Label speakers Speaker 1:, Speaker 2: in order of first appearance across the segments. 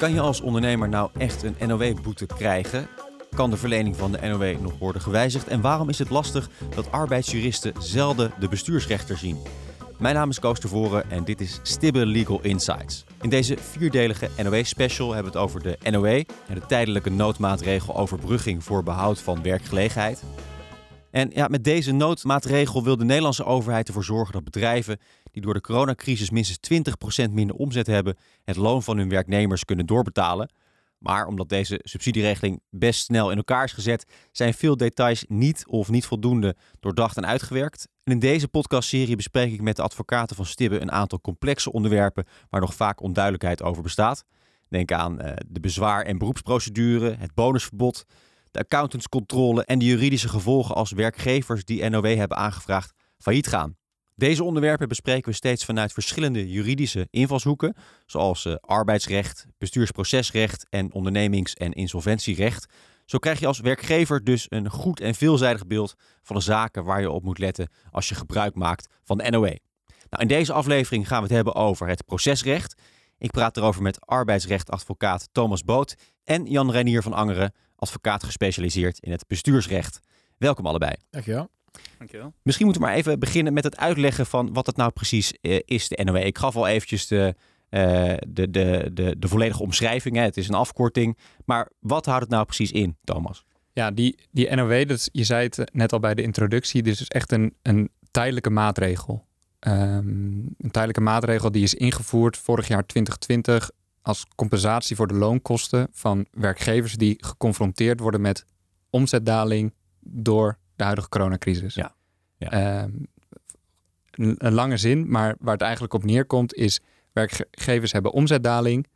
Speaker 1: Kan je als ondernemer nou echt een NOW-boete krijgen? Kan de verlening van de NOW nog worden gewijzigd? En waarom is het lastig dat arbeidsjuristen zelden de bestuursrechter zien? Mijn naam is Koos Tervoren en dit is Stibbe Legal Insights. In deze vierdelige NOW-special hebben we het over de NOW en de tijdelijke noodmaatregel overbrugging voor behoud van werkgelegenheid. En ja, met deze noodmaatregel wil de Nederlandse overheid ervoor zorgen dat bedrijven door de coronacrisis minstens 20% minder omzet hebben, het loon van hun werknemers kunnen doorbetalen. Maar omdat deze subsidieregeling best snel in elkaar is gezet, zijn veel details niet of niet voldoende doordacht en uitgewerkt. In deze podcastserie bespreek ik met de advocaten van Stibbe een aantal complexe onderwerpen waar nog vaak onduidelijkheid over bestaat. Denk aan uh, de bezwaar- en beroepsprocedure, het bonusverbod, de accountantscontrole en de juridische gevolgen als werkgevers die NOW hebben aangevraagd failliet gaan. Deze onderwerpen bespreken we steeds vanuit verschillende juridische invalshoeken, zoals uh, arbeidsrecht, bestuursprocesrecht en ondernemings- en insolventierecht. Zo krijg je als werkgever dus een goed en veelzijdig beeld van de zaken waar je op moet letten als je gebruik maakt van de NOE. Nou, in deze aflevering gaan we het hebben over het procesrecht. Ik praat erover met arbeidsrechtadvocaat Thomas Boot en Jan Reinier van Angeren, advocaat gespecialiseerd in het bestuursrecht. Welkom allebei.
Speaker 2: Dankjewel.
Speaker 3: Dankjewel.
Speaker 1: Misschien moeten we maar even beginnen met het uitleggen van wat het nou precies uh, is, de NOW. Ik gaf al eventjes de, uh, de, de, de, de volledige omschrijving. Hè. Het is een afkorting. Maar wat houdt het nou precies in, Thomas?
Speaker 3: Ja, die, die NOW, dat, je zei het net al bij de introductie, dit is echt een, een tijdelijke maatregel. Um, een tijdelijke maatregel die is ingevoerd vorig jaar 2020 als compensatie voor de loonkosten van werkgevers die geconfronteerd worden met omzetdaling door de huidige coronacrisis.
Speaker 1: Ja. ja.
Speaker 3: Um, een, een, lange zin, maar waar het eigenlijk op neerkomt is... werkgevers hebben omzetdaling,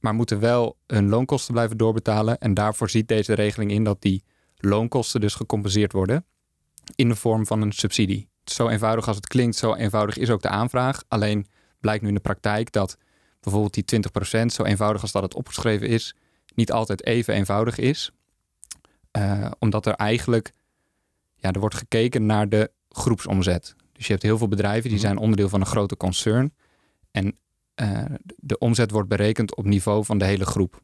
Speaker 3: maar moeten wel hun loonkosten blijven doorbetalen. En daarvoor ziet deze regeling in dat die loonkosten dus gecompenseerd worden... in de vorm van een subsidie. Zo eenvoudig als het klinkt, zo eenvoudig is ook de aanvraag. Alleen blijkt nu in de praktijk dat bijvoorbeeld die 20%, zo eenvoudig als dat het opgeschreven is... niet altijd even eenvoudig is. Uh, omdat er eigenlijk ja, er wordt gekeken naar de groepsomzet. Dus je hebt heel veel bedrijven die zijn onderdeel van een grote concern. En uh, de omzet wordt berekend op niveau van de hele groep.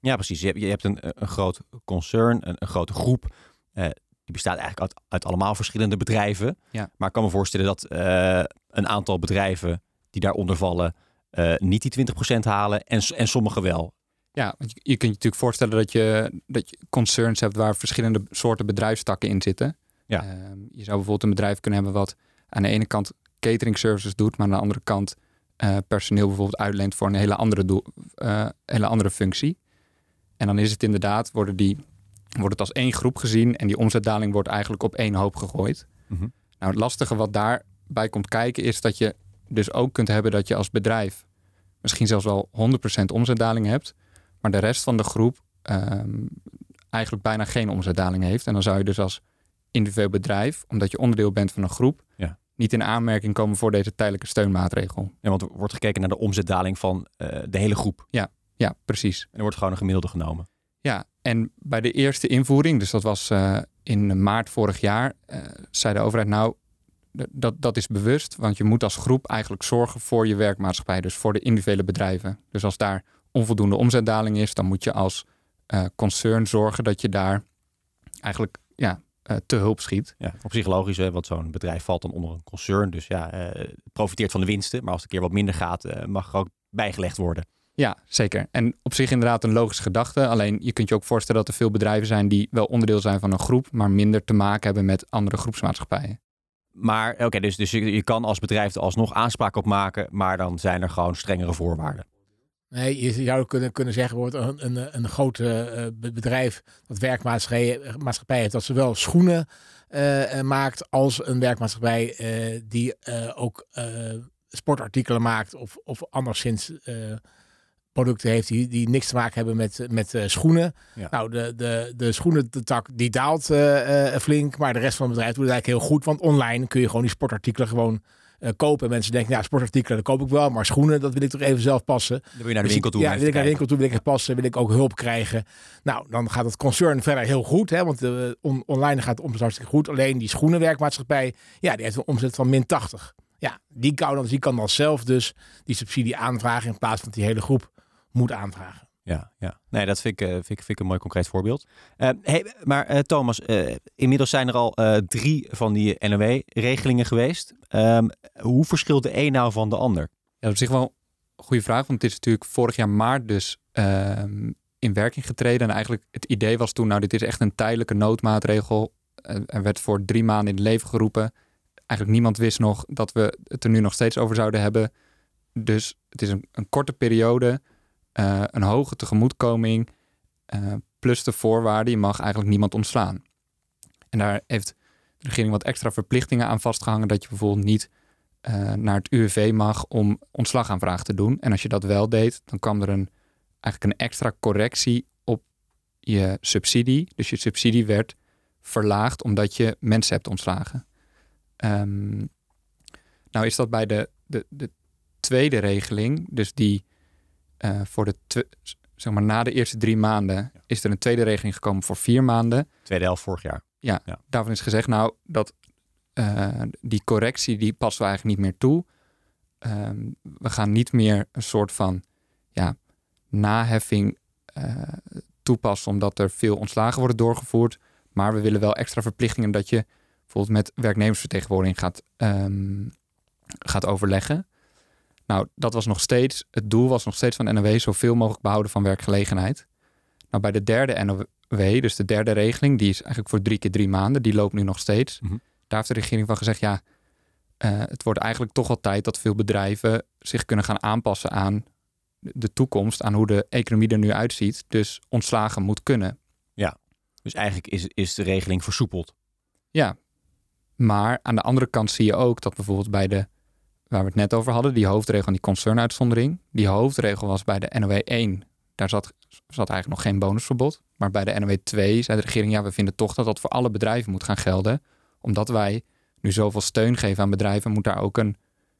Speaker 1: Ja, precies. Je hebt, je hebt een, een groot concern, een, een grote groep. Uh, die bestaat eigenlijk uit, uit, allemaal verschillende bedrijven.
Speaker 3: Ja.
Speaker 1: Maar ik kan me voorstellen dat uh, een aantal bedrijven die daaronder vallen... niet die 20% halen en, en sommige wel.
Speaker 3: Ja, je kunt je natuurlijk voorstellen dat je, dat je concerns hebt... waar verschillende soorten bedrijfstakken in zitten...
Speaker 1: Ja.
Speaker 3: Uh, je zou bijvoorbeeld een bedrijf kunnen hebben wat aan de ene kant catering services doet, maar aan de andere kant uh, personeel bijvoorbeeld uitleent voor een hele andere, doel, uh, hele andere functie. En dan is het inderdaad, worden die, wordt het als één groep gezien en die omzetdaling wordt eigenlijk op één hoop gegooid.
Speaker 1: Mm -hmm.
Speaker 3: Nou, het lastige wat daarbij komt kijken is dat je dus ook kunt hebben dat je als bedrijf misschien zelfs wel 100% omzetdaling hebt, maar de rest van de groep um, eigenlijk bijna geen omzetdaling heeft. En dan zou je dus als individueel bedrijf, omdat je onderdeel bent van een groep,
Speaker 1: ja.
Speaker 3: niet in aanmerking komen voor deze tijdelijke steunmaatregel.
Speaker 1: Ja, want er wordt gekeken naar de omzetdaling van uh, de hele groep.
Speaker 3: Ja, ja, precies.
Speaker 1: En er wordt gewoon een gemiddelde genomen.
Speaker 3: Ja, en bij de eerste invoering, dus dat was uh, in maart vorig jaar, uh, zei de overheid nou, dat, dat is bewust, want je moet als groep eigenlijk zorgen voor je werkmaatschappij, dus voor de individuele bedrijven. Dus als daar onvoldoende omzetdaling is, dan moet je als concern zorgen dat je daar eigenlijk ja, te hulp schiet.
Speaker 1: Ja, op zich logisch, hè, want zo'n bedrijf valt dan onder een concern. Dus ja, uh, profiteert van de winsten. Maar als het een keer wat minder gaat, uh, mag er ook bijgelegd worden.
Speaker 3: Ja, zeker. En op zich inderdaad een logische gedachte. Alleen je kunt je ook voorstellen dat er veel bedrijven zijn die wel onderdeel zijn van een groep, maar minder te maken hebben met andere groepsmaatschappijen.
Speaker 1: Maar oké, okay, dus, dus je, je kan als bedrijf er alsnog aanspraak op maken, maar dan zijn er gewoon strengere voorwaarden.
Speaker 2: Nee, je zou kunnen, kunnen zeggen, wordt een, een, een groot uh, bedrijf dat werkmaatschappij heeft, dat zowel schoenen uh, maakt als een werkmaatschappij uh, die ook sportartikelen maakt of, of anderszins producten heeft die, die niks te maken hebben met, met schoenen.
Speaker 1: Ja.
Speaker 2: Nou, de, de, de schoenentak die daalt flink, maar de rest van het bedrijf doet het eigenlijk heel goed, want online kun je gewoon die sportartikelen gewoon uh, kopen. En mensen denken, ja, sportartikelen, dat koop ik wel. Maar schoenen, dat wil ik toch even zelf passen.
Speaker 1: Dan wil je naar de winkel toe.
Speaker 2: Ja, wil ik naar de winkel toe, wil ik het passen, wil ik ook hulp krijgen. Nou, dan gaat het concern verder heel goed. Hè, want uh, on online gaat het omzet hartstikke goed. Alleen die schoenenwerkmaatschappij, ja, die heeft een omzet van min 80. Ja, die kan dan, die kan dan zelf dus die subsidie aanvragen in plaats van dat die hele groep moet aanvragen.
Speaker 1: Ja, ja. Nee, dat vind ik, ik, vind een mooi concreet voorbeeld. hey, maar Thomas, inmiddels zijn er al drie van die NOW-regelingen geweest. Um, hoe verschilt de een nou van de ander?
Speaker 3: Ja, op zich wel een goede vraag, want het is natuurlijk vorig jaar maart dus ehm, in werking getreden. En eigenlijk het idee was toen, nou dit is echt een tijdelijke noodmaatregel. er werd voor drie maanden in het leven geroepen. Eigenlijk niemand wist nog dat we het er nu nog steeds over zouden hebben. Dus het is een, een korte periode, uh, een hoge tegemoetkoming, uh, plus de voorwaarden, je mag eigenlijk niemand ontslaan. En daar heeft de regering wat extra verplichtingen aan vastgehangen, dat je bijvoorbeeld niet uh, naar het UWV mag om ontslagaanvraag te doen. En als je dat wel deed, dan kwam er een, eigenlijk een extra correctie op je subsidie. Dus je subsidie werd verlaagd omdat je mensen hebt ontslagen. Um, nou is dat bij de, de, de tweede regeling, dus die uh, voor de zeg maar na de eerste drie maanden, is er een tweede regeling gekomen voor vier maanden.
Speaker 1: Tweede helft vorig jaar.
Speaker 3: Ja, ja. daarvan is gezegd, nou, dat uh, die correctie die passen we eigenlijk niet meer toe. Ehm, we gaan niet meer een soort van ja, naheffing uh, toepassen omdat er veel ontslagen worden doorgevoerd. Maar we willen wel extra verplichtingen dat je bijvoorbeeld met werknemersvertegenwoordiging gaat, um, gaat overleggen. Nou, dat was nog steeds, het doel was nog steeds van NOW zoveel mogelijk behouden van werkgelegenheid. Nou, bij de derde NOW, dus de derde regeling, die is eigenlijk voor drie keer drie maanden, die loopt nu nog steeds. Mm daar heeft de regering van gezegd, ja, uh, het wordt eigenlijk toch wel tijd dat veel bedrijven zich kunnen gaan aanpassen aan de toekomst, aan hoe de economie er nu uitziet. Dus ontslagen moet kunnen.
Speaker 1: Ja, dus eigenlijk is, is de regeling versoepeld.
Speaker 3: Ja, maar aan de andere kant zie je ook dat bijvoorbeeld bij de, waar we het net over hadden, die hoofdregel en die concernuitzondering. Die hoofdregel was bij de NOW 1, daar zat, zat eigenlijk nog geen bonusverbod. Maar bij de NOW 2 zei de regering, ja, we vinden toch dat dat voor alle bedrijven moet gaan gelden omdat wij nu zoveel steun geven aan bedrijven, moet daar ook een,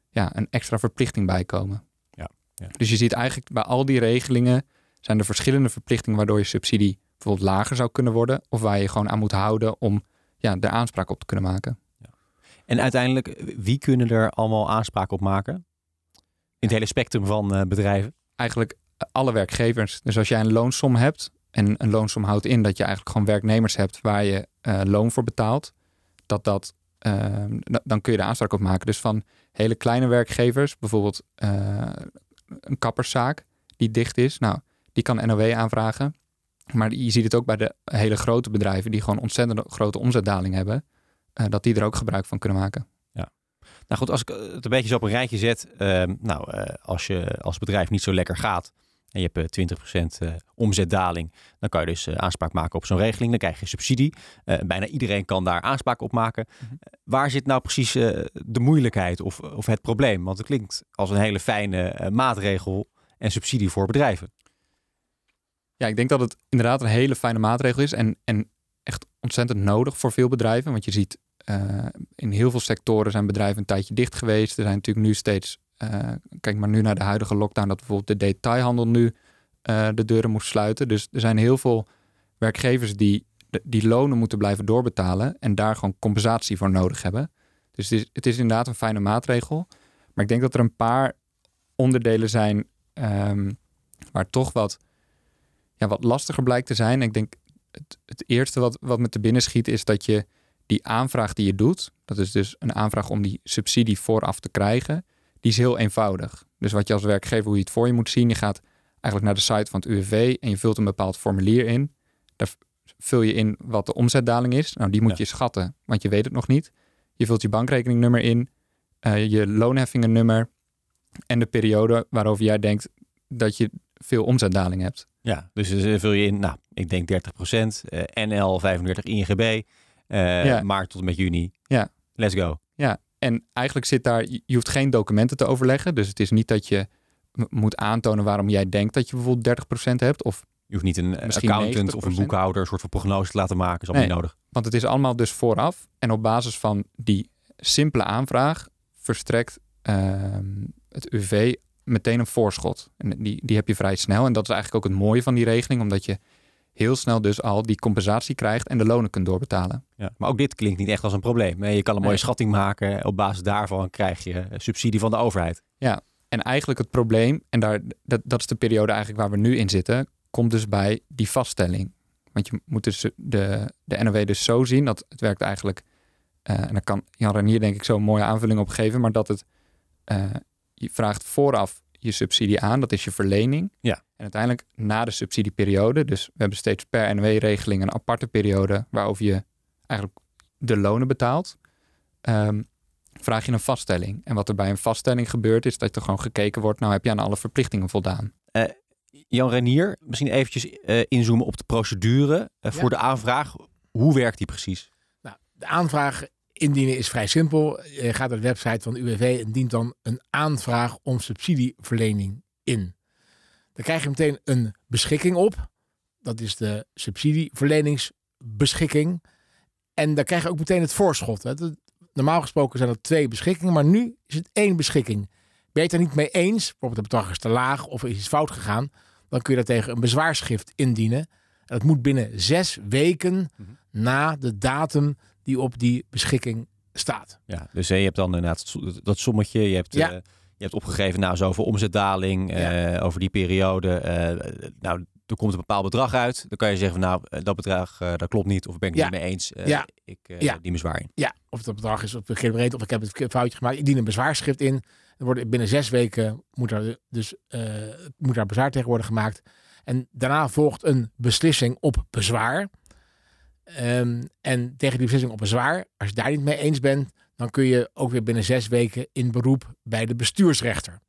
Speaker 3: ja, een extra verplichting bij komen.
Speaker 1: Ja, ja.
Speaker 3: Dus je ziet eigenlijk bij al die regelingen zijn er verschillende verplichtingen waardoor je subsidie bijvoorbeeld lager zou kunnen worden. Of waar je gewoon aan moet houden om ja, er aanspraak op te kunnen maken.
Speaker 1: En uiteindelijk, wie kunnen er allemaal aanspraak op maken? In het hele spectrum van uh, bedrijven?
Speaker 3: Eigenlijk alle werkgevers. Dus als jij een loonsom hebt, en een loonsom houdt in dat je eigenlijk gewoon werknemers hebt waar je uh, loon voor betaalt dat dat, dan kun je de aanspraak op maken. Dus van hele kleine werkgevers, bijvoorbeeld een kapperszaak die dicht is, nou, die kan NOW aanvragen. Maar je ziet het ook bij de hele grote bedrijven die gewoon ontzettend grote omzetdaling hebben, dat die er ook gebruik van kunnen maken.
Speaker 1: Ja. Nou goed, als ik het een beetje zo op een rijtje zet, uh, nou, uh, als je als bedrijf niet zo lekker gaat, en je hebt 20% uh, eh, omzetdaling, dan kan je dus aanspraak maken op zo'n regeling. Dan krijg je subsidie. Bijna iedereen kan daar aanspraak op maken. Mm -hmm. waar zit nou precies de moeilijkheid of, of het probleem? Want het klinkt als een hele fijne maatregel en subsidie voor bedrijven.
Speaker 3: Ja, ik denk dat het inderdaad een hele fijne maatregel is en, en echt ontzettend nodig voor veel bedrijven. Want je ziet in heel veel sectoren zijn bedrijven een tijdje dicht geweest. Er zijn natuurlijk nu steeds uh, kijk maar nu naar de huidige lockdown, dat bijvoorbeeld de detailhandel nu uh, de deuren moest sluiten. Dus er zijn heel veel werkgevers die die lonen moeten blijven doorbetalen en daar gewoon compensatie voor nodig hebben. Dus het is, het is inderdaad een fijne maatregel. Maar ik denk dat er een paar onderdelen zijn um, waar toch wat, ja, wat lastiger blijkt te zijn. Ik denk het, het eerste wat, wat me te binnen schiet is dat je die aanvraag die je doet, dat is dus een aanvraag om die subsidie vooraf te krijgen, die is heel eenvoudig. Dus wat je als werkgever, hoe je het voor je moet zien, je gaat eigenlijk naar de site van het UWV en je vult een bepaald formulier in. Daar vul je in wat de omzetdaling is. Nou, die moet je schatten, want je weet het nog niet. Je vult je bankrekeningnummer in, uh, je loonheffingennummer en de periode waarover jij denkt dat je veel omzetdaling hebt.
Speaker 1: Ja, dus uh, vul je in, nou, ik denk 30 procent, uh, NL 35 INGB, ja. maart tot en met juni.
Speaker 3: Ja.
Speaker 1: Let's go.
Speaker 3: Ja, en eigenlijk zit daar, je hoeft geen documenten te overleggen. Dus het is niet dat je moet aantonen waarom jij denkt dat je bijvoorbeeld 30% hebt. Of
Speaker 1: je hoeft niet een accountant of een boekhouder een soort van prognose te laten maken. Is allemaal
Speaker 3: nee,
Speaker 1: niet nodig.
Speaker 3: Want het is allemaal dus vooraf. En op basis van die simpele aanvraag verstrekt uh, het UV meteen een voorschot. En die, die heb je vrij snel. En dat is eigenlijk ook het mooie van die regeling. Omdat je heel snel dus al die compensatie krijgt en de lonen kunt doorbetalen.
Speaker 1: Ja, maar ook dit klinkt niet echt als een probleem. Je kan een mooie schatting maken. Op basis daarvan krijg je subsidie van de overheid.
Speaker 3: Ja, en eigenlijk het probleem, en daar, dat, dat is de periode eigenlijk waar we nu in zitten, komt dus bij die vaststelling. Want je moet dus de, de NOW dus zo zien dat het werkt eigenlijk. eh, en daar kan Jan Renier denk ik zo een mooie aanvulling op geven. Maar dat het. eh, je vraagt vooraf je subsidie aan, dat is je verlening.
Speaker 1: Ja.
Speaker 3: En uiteindelijk na de subsidieperiode, dus we hebben steeds per NOW-regeling een aparte periode waarover je eigenlijk de lonen betaalt, ehm, vraag je een vaststelling. En wat er bij een vaststelling gebeurt, is dat er gewoon gekeken wordt, nou heb je aan alle verplichtingen voldaan.
Speaker 1: Jan Renier, misschien eventjes eh, inzoomen op de procedure eh, voor de aanvraag. Hoe werkt die precies?
Speaker 2: Nou, de aanvraag indienen is vrij simpel. Je gaat naar de website van de UWV en dient dan een aanvraag om subsidieverlening in. Dan krijg je meteen een beschikking op. Dat is de subsidieverleningsbeschikking. En dan krijg je ook meteen het voorschot. hè. Dat- Normaal gesproken zijn er twee beschikkingen, maar nu is het één beschikking. Ben je het er niet mee eens, bijvoorbeeld het bedrag is te laag of er is iets fout gegaan, dan kun je daar tegen een bezwaarschrift indienen. En dat moet binnen zes weken na de datum die op die beschikking staat.
Speaker 1: Ja, dus je hebt dan inderdaad dat- sommetje. Je hebt,
Speaker 2: Ja.
Speaker 1: eh, je hebt opgegeven, nou, zoveel omzetdaling eh, over die periode. eh, nou, er komt een bepaald bedrag uit. Dan kan je zeggen, van, nou, dat bedrag, dat klopt niet. Of ben ik het
Speaker 2: Ja.
Speaker 1: niet mee eens.
Speaker 2: Ja.
Speaker 1: Ik
Speaker 2: Ja.
Speaker 1: die bezwaar in.
Speaker 2: Ja, of dat bedrag is op een breed of ik heb het foutje gemaakt. Ik dien een bezwaarschrift in. Er wordt binnen zes weken moet er dus moet daar bezwaar tegen worden gemaakt. En daarna volgt een beslissing op bezwaar. Ehm, en tegen die beslissing op bezwaar, als je daar niet mee eens bent, dan kun je ook weer binnen zes weken in beroep bij de bestuursrechter.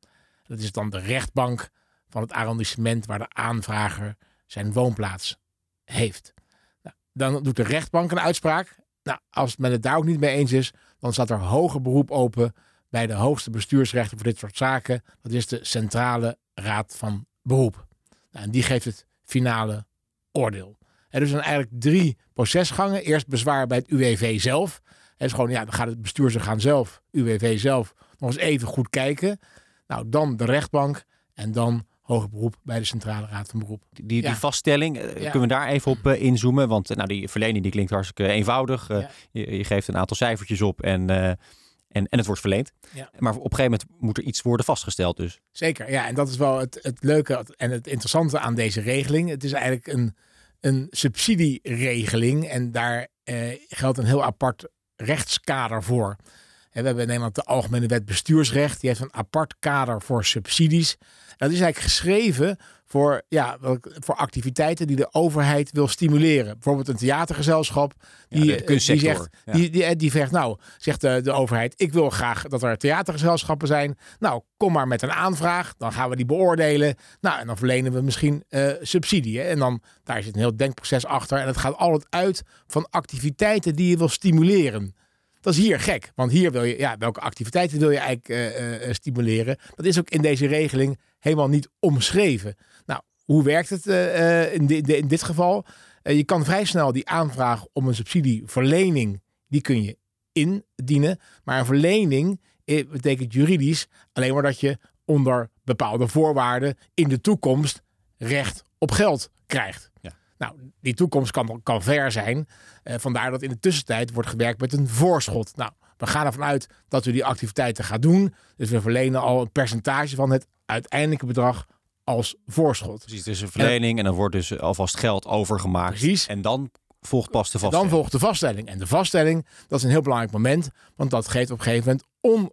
Speaker 2: Dat is dan de rechtbank van het arrondissement waar de aanvrager zijn woonplaats heeft. Nou, dan doet de rechtbank een uitspraak. Nou, als men het daar ook niet mee eens is, dan staat er hoger beroep open bij de hoogste bestuursrechter voor dit soort zaken. Dat is de Centrale Raad van Beroep. Nou, en die geeft het finale oordeel. Er dus zijn eigenlijk drie procesgangen. Eerst bezwaar bij het UWV zelf. Het is gewoon, ja, dan gaat het bestuursorgaan zelf, UWV zelf, nog eens even goed kijken. Nou, dan de rechtbank en dan hoger beroep bij de Centrale Raad van Beroep.
Speaker 1: Die, die vaststelling, eh,
Speaker 2: Ja.
Speaker 1: kunnen we daar even op eh, inzoomen? Want eh, nou, die verlening die klinkt hartstikke eenvoudig.
Speaker 2: Ja.
Speaker 1: je, je geeft een aantal cijfertjes op en, en, en het wordt verleend.
Speaker 2: Ja.
Speaker 1: Maar op een gegeven moment moet er iets worden vastgesteld dus.
Speaker 2: Zeker, ja. En dat is wel het, het leuke en het interessante aan deze regeling. Het is eigenlijk een, een subsidieregeling en daar eh, geldt een heel apart rechtskader voor. We hebben in Nederland de Algemene Wet Bestuursrecht. Die heeft een apart kader voor subsidies. Dat is eigenlijk geschreven voor, ja, voor activiteiten die de overheid wil stimuleren. Bijvoorbeeld een theatergezelschap. Die,
Speaker 1: de
Speaker 2: eh, die, zegt,
Speaker 1: ja.
Speaker 2: die, die, die zegt, nou, zegt de, de overheid, ik wil graag dat er theatergezelschappen zijn. Nou, kom maar met een aanvraag. Dan gaan we die beoordelen. Nou, en dan verlenen we misschien eh, subsidie. Hè? En dan, daar zit een heel denkproces achter. En het gaat altijd uit van activiteiten die je wil stimuleren. Dat is hier gek, want hier wil je, ja, welke activiteiten wil je eigenlijk eh, eh, stimuleren? Dat is ook in deze regeling helemaal niet omschreven. Hoe werkt het eh, eh, in, di- di- in dit geval? Eh, je kan vrij snel die aanvraag om een subsidieverlening, die kun je indienen. Maar een verlening betekent juridisch alleen maar dat je onder bepaalde voorwaarden in de toekomst recht op geld krijgt.
Speaker 1: Ja.
Speaker 2: Nou, die toekomst kan, kan ver zijn. Vandaar dat in de tussentijd wordt gewerkt met een voorschot. Nou, we gaan ervan uit dat u die activiteiten gaat doen. Dus we verlenen al een percentage van het uiteindelijke bedrag als voorschot.
Speaker 1: Precies, het is een verlening en dan wordt dus alvast geld overgemaakt.
Speaker 2: Precies.
Speaker 1: En dan volgt pas de vaststelling.
Speaker 2: dan volgt de vaststelling. En de vaststelling, dat is een heel belangrijk moment. Want dat geeft op een gegeven moment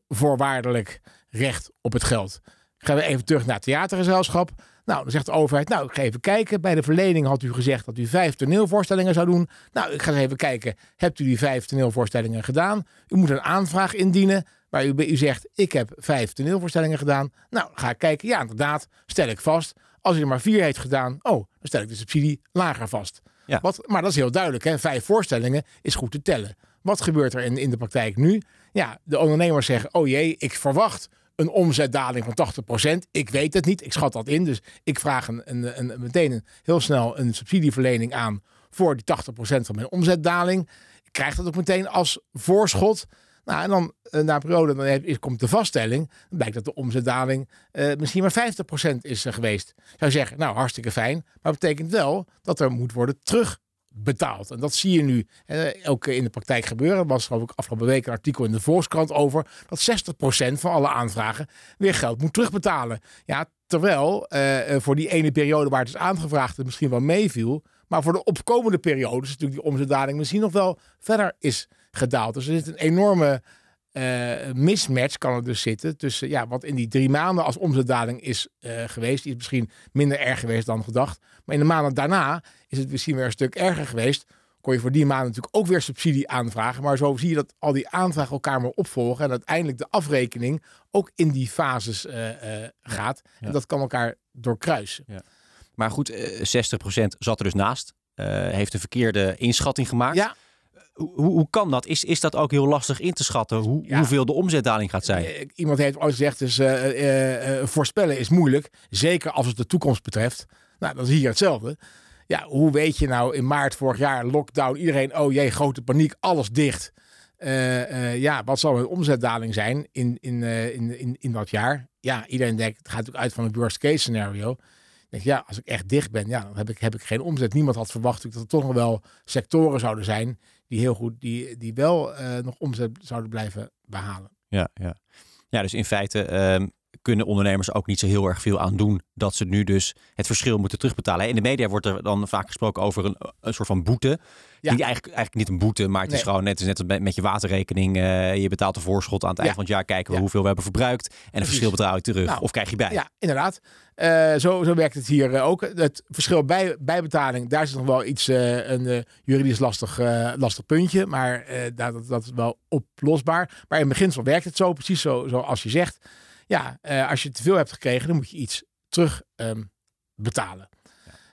Speaker 2: onvoorwaardelijk recht op het geld. Gaan we even terug naar het theatergezelschap. Nou, dan zegt de overheid, nou, ik ga even kijken. Bij de verlening had u gezegd dat u vijf toneelvoorstellingen zou doen. Nou, ik ga eens even kijken. Hebt u die vijf toneelvoorstellingen gedaan? U moet een aanvraag indienen waar u, u zegt, ik heb vijf toneelvoorstellingen gedaan. Nou, ga ik kijken. Ja, inderdaad, stel ik vast. Als u er maar vier heeft gedaan, oh, dan stel ik de subsidie lager vast.
Speaker 1: Ja.
Speaker 2: Wat, maar dat is heel duidelijk. Hè? Vijf voorstellingen is goed te tellen. Wat gebeurt er in, in de praktijk nu? Ja, de ondernemers zeggen, oh jee, ik verwacht een omzetdaling van 80%. Ik weet het niet, ik schat dat in. Dus ik vraag een, een, een, meteen een, heel snel een subsidieverlening aan voor die 80% van mijn omzetdaling. Ik krijg dat ook meteen als voorschot. Nou, en dan eh, na een periode dan is- komt de vaststelling. Dan blijkt dat de omzetdaling eh, misschien maar 50% is eh, geweest. Zou zeggen, nou hartstikke fijn. Maar betekent wel dat er moet worden terugbetaald. En dat zie je nu ook in de praktijk gebeuren. Er was geloof ik afgelopen week een artikel in de Volkskrant over dat 60% van alle aanvragen weer geld moet terugbetalen. Ja, Terwijl voor die ene periode waar het is aangevraagd het misschien wel meeviel. Maar voor de opkomende periodes natuurlijk die omzetdaling misschien nog wel verder is gedaald. Dus er zit een enorme uh, mismatch kan er dus zitten tussen ja, wat in die drie maanden als omzetdaling is uh, geweest. Die is misschien minder erg geweest dan gedacht. Maar in de maanden daarna is het misschien weer een stuk erger geweest. Kon je voor die maanden natuurlijk ook weer subsidie aanvragen. Maar zo zie je dat al die aanvragen elkaar maar opvolgen. En uiteindelijk de afrekening ook in die fases uh, gaat. En dat kan elkaar doorkruisen. Ja.
Speaker 1: Maar goed, 60% zat er dus naast. heeft een verkeerde inschatting gemaakt.
Speaker 2: Ja
Speaker 1: hoe, hoe kan dat? Is, is dat ook heel lastig in te schatten hoe, hoeveel de omzetdaling gaat zijn?
Speaker 2: Eh, iemand heeft ooit gezegd, dus, uh, uh, voorspellen is moeilijk. Zeker als het de toekomst betreft. Nou, dat is hier hetzelfde. Ja, hoe weet je nou in maart vorig jaar, lockdown, iedereen, oh jee, grote paniek, alles dicht. ja, wat zal een omzetdaling zijn in, in, in, in, in dat jaar? Ja, iedereen denkt, het gaat natuurlijk uit van een worst case scenario denk ja, als ik echt dicht ben, ja, dan heb ik, heb ik geen omzet. Niemand had verwacht dat er toch nog wel sectoren zouden zijn die heel goed, die, die wel uh, nog omzet zouden blijven behalen.
Speaker 1: Ja, ja. ja dus in feite um, kunnen ondernemers ook niet zo heel erg veel aan doen dat ze nu dus het verschil moeten terugbetalen. In de media wordt er dan vaak gesproken over een, een soort van boete. Ja. Die eigenlijk, eigenlijk niet een boete, maar het is gewoon net, net als met je waterrekening. Uh, je betaalt de voorschot aan het eind van het jaar, kijken we hoeveel we hebben verbruikt. En het verschil betaal je terug. Nou, of krijg je bij.
Speaker 2: Ja, inderdaad. Uh, zo, zo werkt het hier uh, ook. Het verschil bij bijbetaling, daar is nog wel iets, een juridisch lastig, lastig puntje. Maar dat, dat is wel oplosbaar. Maar in beginsel werkt het zo, precies zo, zoals je zegt ja, uh, als je te veel hebt gekregen, dan moet je iets terug um, betalen.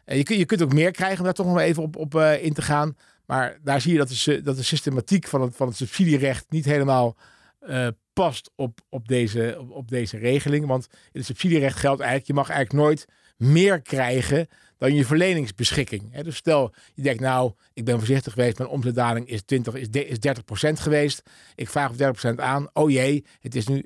Speaker 2: Ja. Uh, je, je kunt ook meer krijgen om daar toch nog even op, op uh, in te gaan. Maar daar zie je dat de, dat de systematiek van het, van het subsidierecht niet helemaal past op, op, deze, op, op, deze regeling. Want in het subsidierecht geldt eigenlijk, je mag eigenlijk nooit meer krijgen dan je verleningsbeschikking. Dus stel, je denkt nou, ik ben voorzichtig geweest, mijn omzetdaling is, 20, is, is 30% geweest. Ik vraag op 30% aan, oh jee, het is nu 60%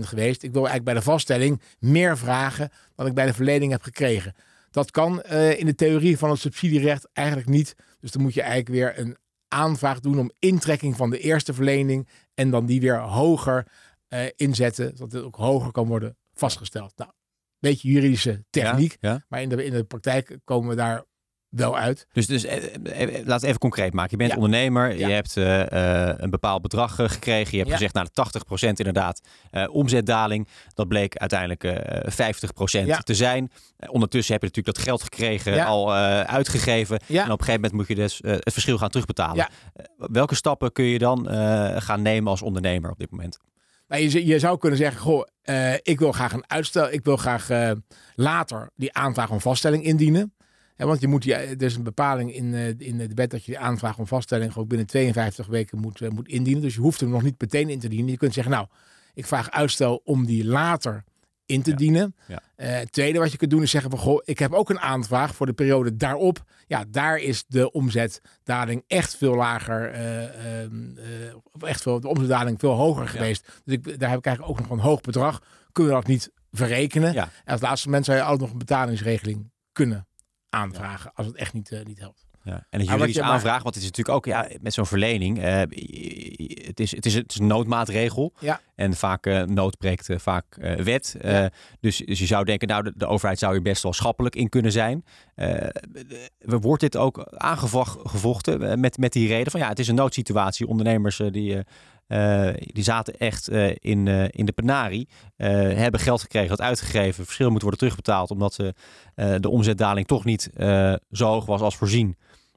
Speaker 2: geweest. Ik wil eigenlijk bij de vaststelling meer vragen dan ik bij de verlening heb gekregen. Dat kan uh, in de theorie van het subsidierecht eigenlijk niet. Dus dan moet je eigenlijk weer een aanvraag doen om intrekking van de eerste verlening en dan die weer hoger uh, inzetten, zodat het ook hoger kan worden vastgesteld. Nou, beetje juridische techniek. Maar in de, in de praktijk komen we daar wel uit.
Speaker 1: Dus, dus eh, eh, laat het even concreet maken. Je bent ondernemer, je hebt uh, een bepaald bedrag gekregen. Je hebt gezegd, nou, de 80% inderdaad uh, omzetdaling. Dat bleek uiteindelijk uh, 50% te zijn. ondertussen heb je natuurlijk dat geld gekregen, al uitgegeven. En op een gegeven moment moet je dus het verschil gaan terugbetalen. welke stappen kun je dan gaan nemen als ondernemer op dit moment?
Speaker 2: Maar je, je zou kunnen zeggen, goh, uh, ik wil graag een uitstel, ik wil graag uh, later die aanvraag om vaststelling indienen. Want je moet, ja, er is een bepaling in, in de wet dat je de aanvraag om vaststelling gewoon binnen 52 weken moet, moet indienen. Dus je hoeft hem nog niet meteen in te dienen. Je kunt zeggen, nou, ik vraag uitstel om die later in te dienen. Ja. Uh, tweede wat je kunt doen is zeggen van goh, ik heb ook een aanvraag voor de periode daarop. Ja, daar is de omzetdaling echt veel lager, uh, echt veel, de omzetdaling veel hoger geweest. Dus ik, daar heb ik eigenlijk ook nog een hoog bedrag. Kunnen we dat niet verrekenen? En als laatste moment zou je altijd nog een betalingsregeling kunnen aanvragen als het echt niet, niet helpt.
Speaker 1: Ja. En een juridische aanvraag, want het is natuurlijk ook ja, met zo'n verlening. Uh, het, is, het, is, het is een noodmaatregel. Ja. En vaak uh, uh, vaak wet. dus, dus je zou denken, nou, de, de, overheid zou hier best wel schappelijk in kunnen zijn. wordt dit ook aangevochten met, met die reden van ja, het is een noodsituatie. Ondernemers die. die zaten echt in, in de penarie. hebben geld gekregen, dat uitgegeven. Verschil moet worden terugbetaald. Omdat de omzetdaling toch niet zo hoog was als voorzien.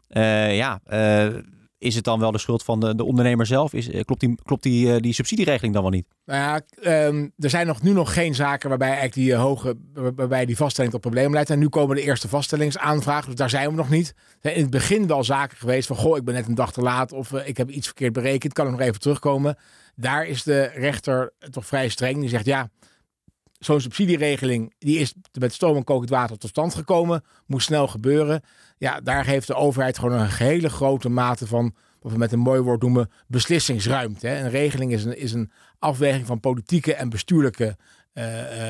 Speaker 1: Uh, ja, uh, is het dan wel de schuld van de, de ondernemer zelf? Is, eh, klopt die, klopt die, die subsidieregeling dan wel niet?
Speaker 2: Nou ja, um, er zijn nog, nu nog geen zaken waarbij eigenlijk die hoge, waarbij die vaststelling tot probleem leidt. En nu komen de eerste vaststellingsaanvragen, dus daar zijn we nog niet. Zijn in het begin wel zaken geweest van, goh, ik ben net een dag te laat of ik heb iets verkeerd berekend, kan ik nog even terugkomen. Daar is de rechter toch vrij streng. Die zegt, ja, zo'n subsidieregeling, die is met stoom en kokend water tot stand gekomen, moest snel gebeuren. Ja, daar heeft de overheid gewoon een hele grote mate van, wat we met een mooi woord noemen, beslissingsruimte. Een regeling is een, is een afweging van politieke en bestuurlijke uh,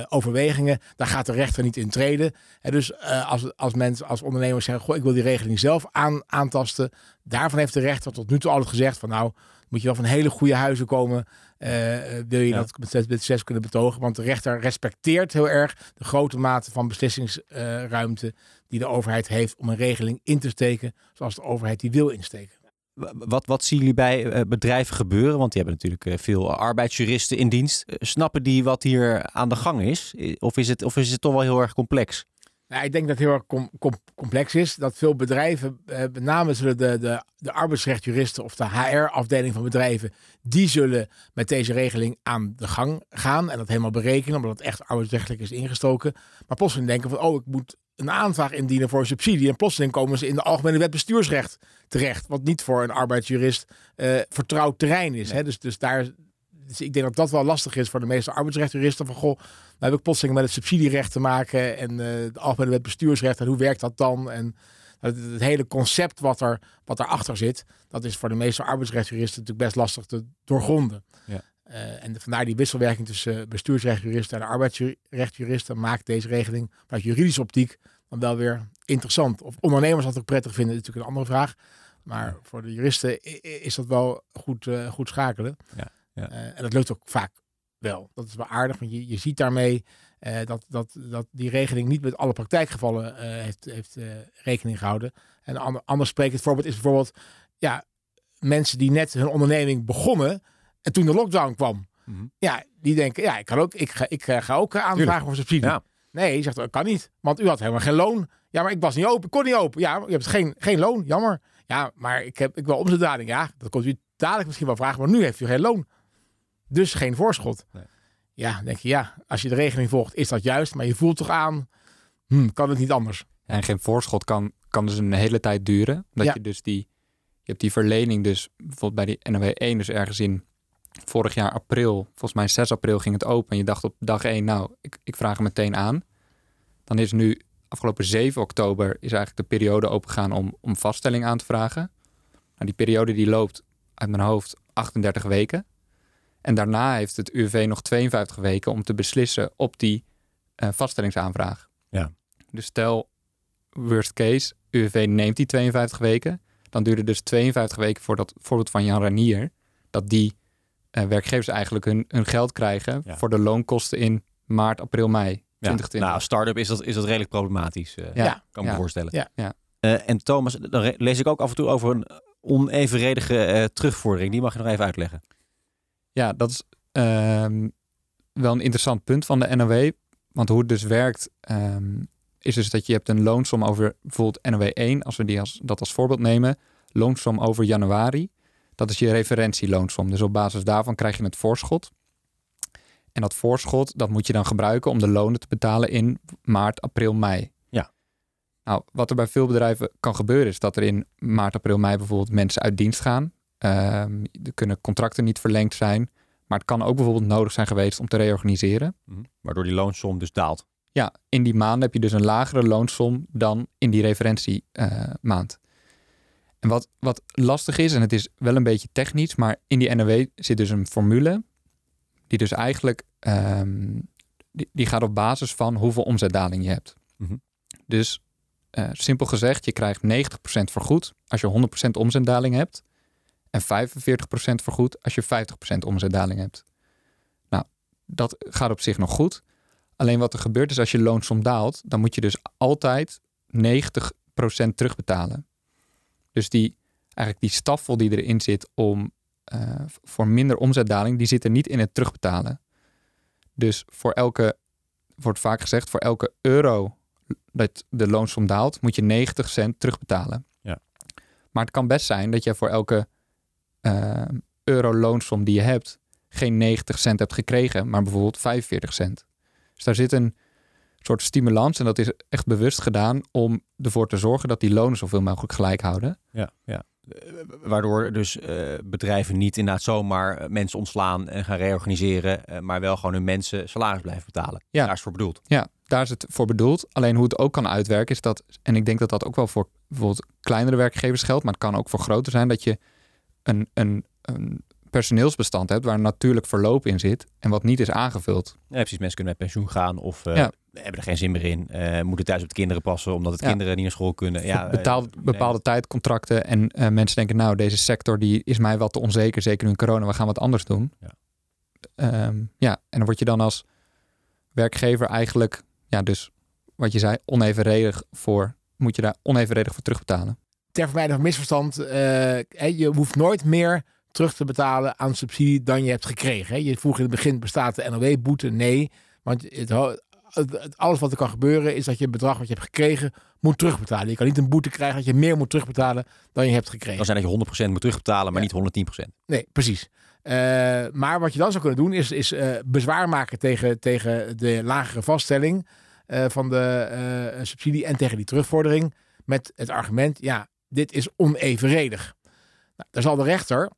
Speaker 2: overwegingen. Daar gaat de rechter niet in treden. En dus uh, als, als mensen, als ondernemers zeggen, goh, ik wil die regeling zelf aan, aantasten. Daarvan heeft de rechter tot nu toe altijd gezegd van nou, moet je wel van hele goede huizen komen. eh, eh, wil je
Speaker 1: Ja.
Speaker 2: dat met met zes kunnen betogen. Want de rechter respecteert heel erg de grote mate van beslissingsruimte die de overheid heeft om een regeling in te steken zoals de overheid die wil insteken.
Speaker 1: Wat, wat zien jullie bij eh, bedrijven gebeuren? Want die hebben natuurlijk eh, veel arbeidsjuristen in dienst. Eh, Snappen die wat hier aan de gang is? Eh, Of is het, of is het toch wel heel erg complex?
Speaker 2: Nou, ik denk dat het heel erg com- com- complex is. Dat veel bedrijven, eh, met name de, de, de arbeidsrechtjuristen of de HR-afdeling van bedrijven, die zullen met deze regeling aan de gang gaan en dat helemaal berekenen, omdat het echt arbeidsrechtelijk is ingestoken. Maar plotseling denken van, oh, ik moet een aanvraag indienen voor subsidie. En plotseling komen ze in de Algemene Wet Bestuursrecht terecht, wat niet voor een arbeidsjurist eh, vertrouwd terrein is. Hè? Dus, dus daar, dus ik denk dat dat wel lastig is voor de meeste arbeidsrechtjuristen. Van goh, dan heb ik plotseling met het subsidierecht te maken en eh de algemene wet bestuursrecht en hoe werkt dat dan? En het, het hele concept wat er wat daarachter zit, dat is voor de meeste arbeidsrechtjuristen natuurlijk best lastig te doorgronden.
Speaker 1: Ja.
Speaker 2: Eh, en vandaar die wisselwerking tussen bestuursrechtjuristen en arbeidsrechtjuristen maakt deze regeling vanuit juridische optiek dan wel weer interessant. Of ondernemers dat ook prettig vinden, is natuurlijk een andere vraag. Maar voor de juristen is dat wel goed, eh, goed schakelen.
Speaker 1: Ja, ja.
Speaker 2: Eh, en dat lukt ook vaak wel. Dat is wel aardig, want je, je ziet daarmee eh, dat, dat, dat die regeling niet met alle praktijkgevallen eh, heeft, heeft rekening gehouden. En een ander, ander sprekend voorbeeld is bijvoorbeeld ja, mensen die net hun onderneming begonnen en toen de lockdown kwam.
Speaker 1: Mhm.
Speaker 2: Ja, die denken, ja, ik, kan ook, ik, ga, ik ga ook aanvragen
Speaker 1: Tuurlijk.
Speaker 2: voor subsidie.
Speaker 1: Ja.
Speaker 2: Nee, je zegt, dat kan niet, want u had helemaal geen loon. Ja, maar ik was niet open, ik kon niet open. Ja, maar je hebt geen, geen loon, jammer. Ja, maar ik heb ik wil omzetdaling. Ja, dat komt u dadelijk misschien wel vragen, maar nu heeft u geen loon. Dus geen voorschot.
Speaker 1: Nee.
Speaker 2: Ja, dan denk je, ja, als je de regeling volgt, is dat juist. Maar je voelt toch aan, hm, kan het niet anders.
Speaker 3: En geen voorschot kan, kan dus een hele tijd duren. Dat
Speaker 2: Ja.
Speaker 3: je dus die, je hebt die verlening dus bijvoorbeeld bij die NOW 1 dus ergens in vorig jaar april, volgens mij 6 april ging het open. En je dacht op dag 1, nou, ik, ik vraag hem meteen aan. Dan is nu afgelopen 7 oktober is eigenlijk de periode opengegaan om, om vaststelling aan te vragen. Nou, die periode die loopt uit mijn hoofd 38 weken. En daarna heeft het UWV nog 52 weken om te beslissen op die eh, vaststellingsaanvraag.
Speaker 1: Ja.
Speaker 3: Dus stel, worst case, UWV neemt die 52 weken. Dan duurt het dus 52 weken voor dat voorbeeld van Jan Ranier. Dat die eh, werkgevers eigenlijk hun, hun geld krijgen
Speaker 1: Ja.
Speaker 3: voor de loonkosten in maart, april, mei
Speaker 1: Ja.
Speaker 3: 2020.
Speaker 1: Nou, als start-up is dat, is dat redelijk problematisch. eh,
Speaker 3: ja,
Speaker 2: ja.
Speaker 1: kan me
Speaker 3: ja.
Speaker 1: voorstellen.
Speaker 2: Ja.
Speaker 3: Ja.
Speaker 1: Eh, en Thomas, dan lees ik ook af en toe over een onevenredige eh, terugvordering. Die mag je nog even uitleggen.
Speaker 3: Ja, dat is ehm, wel een interessant punt van de NOW. Want hoe het dus werkt, ehm, is dus dat je hebt een loonsom over bijvoorbeeld NOW 1, als we die als, dat als voorbeeld nemen. Loonsom over januari. Dat is je referentieloonsom. Dus op basis daarvan krijg je het voorschot. En dat voorschot, dat moet je dan gebruiken om de lonen te betalen in maart, april, mei.
Speaker 1: Ja.
Speaker 3: Nou, wat er bij veel bedrijven kan gebeuren, is dat er in maart, april, mei bijvoorbeeld mensen uit dienst gaan. Ehm, er kunnen contracten niet verlengd zijn. Maar het kan ook bijvoorbeeld nodig zijn geweest om te reorganiseren.
Speaker 1: Mhm. Waardoor die loonsom dus daalt.
Speaker 3: Ja, in die maanden heb je dus een lagere loonsom dan in die referentiemaand. en wat, wat lastig is, en het is wel een beetje technisch, maar in die NOW zit dus een formule die dus eigenlijk ehm, die, die gaat op basis van hoeveel omzetdaling je hebt.
Speaker 1: Mhm.
Speaker 3: Dus eh, simpel gezegd, je krijgt 90% vergoed als je 100% omzetdaling hebt en 45% vergoed als je 50% omzetdaling hebt. Nou, dat gaat op zich nog goed. Alleen wat er gebeurt is als je loonsom daalt, dan moet je dus altijd 90% terugbetalen. Dus die, eigenlijk die staffel die erin zit om eh, voor minder omzetdaling, die zit er niet in het terugbetalen. Dus voor elke, wordt vaak gezegd, voor elke euro dat de loonsom daalt, moet je 90 cent terugbetalen.
Speaker 1: Ja.
Speaker 3: Maar het kan best zijn dat je voor elke eh, euro loonsom die je hebt, geen 90 cent hebt gekregen, maar bijvoorbeeld 45 cent. Dus daar zit een soort stimulans en dat is echt bewust gedaan om ervoor te zorgen dat die lonen zoveel mogelijk gelijk houden.
Speaker 1: Ja, ja. Waardoor dus eh, bedrijven niet inderdaad zomaar eh, mensen ontslaan en gaan reorganiseren, maar wel gewoon hun mensen salaris blijven betalen.
Speaker 3: Ja.
Speaker 1: Daar is het voor bedoeld.
Speaker 3: Ja, daar is het voor bedoeld. Alleen hoe het ook kan uitwerken is dat, en ik denk dat dat ook wel voor bijvoorbeeld kleinere werkgevers geldt, maar het kan ook voor groter zijn, dat je een, een, een personeelsbestand hebt waar een natuurlijk verloop in zit en wat niet is aangevuld.
Speaker 1: Ja, precies. Mensen kunnen met pensioen gaan of eh,
Speaker 3: Ja.
Speaker 1: hebben er geen zin meer in. eh, moeten thuis op de kinderen passen omdat het
Speaker 3: Ja.
Speaker 1: kinderen niet naar school kunnen. Ja, eh,
Speaker 3: betaald,
Speaker 1: nee.
Speaker 3: bepaalde tijdcontracten en eh, mensen denken, nou, deze sector die is mij wat te onzeker, zeker nu in corona, we gaan wat anders doen.
Speaker 1: Ja.
Speaker 3: Ehm, ja, en dan word je dan als werkgever eigenlijk, ja, dus wat je zei, onevenredig voor, moet je daar onevenredig voor terugbetalen.
Speaker 2: Ter vermijding van misverstand, hè, je hoeft nooit meer terug te betalen aan subsidie dan je hebt gekregen. Hè. Je vroeg in het begin, bestaat de NOW-boete? Nee, want het, alles wat er kan gebeuren is dat je het bedrag wat je hebt gekregen moet terugbetalen. Je kan niet een boete krijgen dat je meer moet terugbetalen dan je hebt gekregen.
Speaker 1: Dan zijn dat je 100% moet terugbetalen, maar
Speaker 2: Ja.
Speaker 1: niet 110%.
Speaker 2: Nee, precies. Eh, maar wat je dan zou kunnen doen is, is eh, bezwaar maken tegen, tegen de lagere vaststelling van de subsidie en tegen die terugvordering. Met het argument, ja, dit is onevenredig. Nou, daar zal de rechter,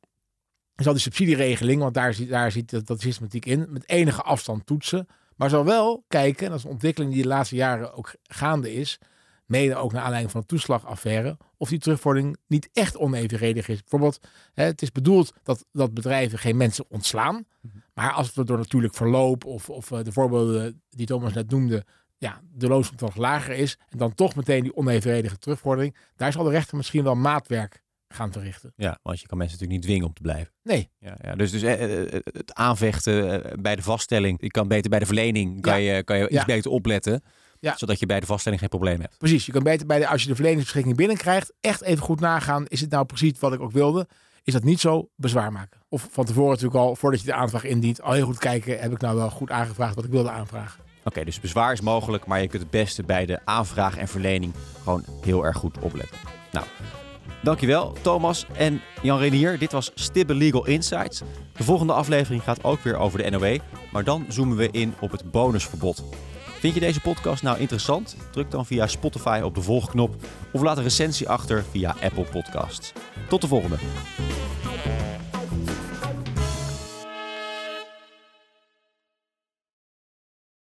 Speaker 2: zal die subsidieregeling, want daar zit, daar zit dat, dat systematiek in, met enige afstand toetsen. Maar zal wel kijken, en dat is een ontwikkeling die de laatste jaren ook gaande is, mede ook naar aanleiding van de toeslagaffaire, of die terugvordering niet echt onevenredig is. Bijvoorbeeld, hè, het is bedoeld dat, dat bedrijven geen mensen ontslaan. Maar als het door natuurlijk verloop of, of eh, de voorbeelden die Thomas net noemde, ja, de loonsomslag lager is en dan toch meteen die onevenredige terugvordering, daar zal de rechter misschien wel maatwerk gaan verrichten.
Speaker 1: Ja, want je kan mensen natuurlijk niet dwingen om te blijven.
Speaker 2: Nee,
Speaker 1: Ja, ja, dus dus eh, eh, het aanvechten eh, bij de vaststelling, je kan beter bij de verlening, kan je, kan je iets
Speaker 2: Ja.
Speaker 1: beter opletten,
Speaker 2: Ja.
Speaker 1: zodat je bij de vaststelling geen probleem hebt.
Speaker 2: precies. Je kan beter bij de, als je de verleningsbeschikking binnenkrijgt, echt even goed nagaan, is het nou precies wat ik ook wilde? Is dat niet zo? Bezwaar maken. Of van tevoren natuurlijk al, voordat je de aanvraag indient, al heel goed kijken, heb ik nou wel goed aangevraagd wat ik wilde aanvragen.
Speaker 1: Oké, dus bezwaar is mogelijk, maar je kunt het beste bij de aanvraag en verlening gewoon heel erg goed opletten. Nou, dankjewel Thomas en Jan Renier. Dit was Stibbe Legal Insights. De volgende aflevering gaat ook weer over de NOW, maar dan zoomen we in op het bonusverbod. Vind je deze podcast nou interessant? Druk dan via Spotify op de volgknop of laat een recensie achter via Apple Podcasts. Tot de volgende.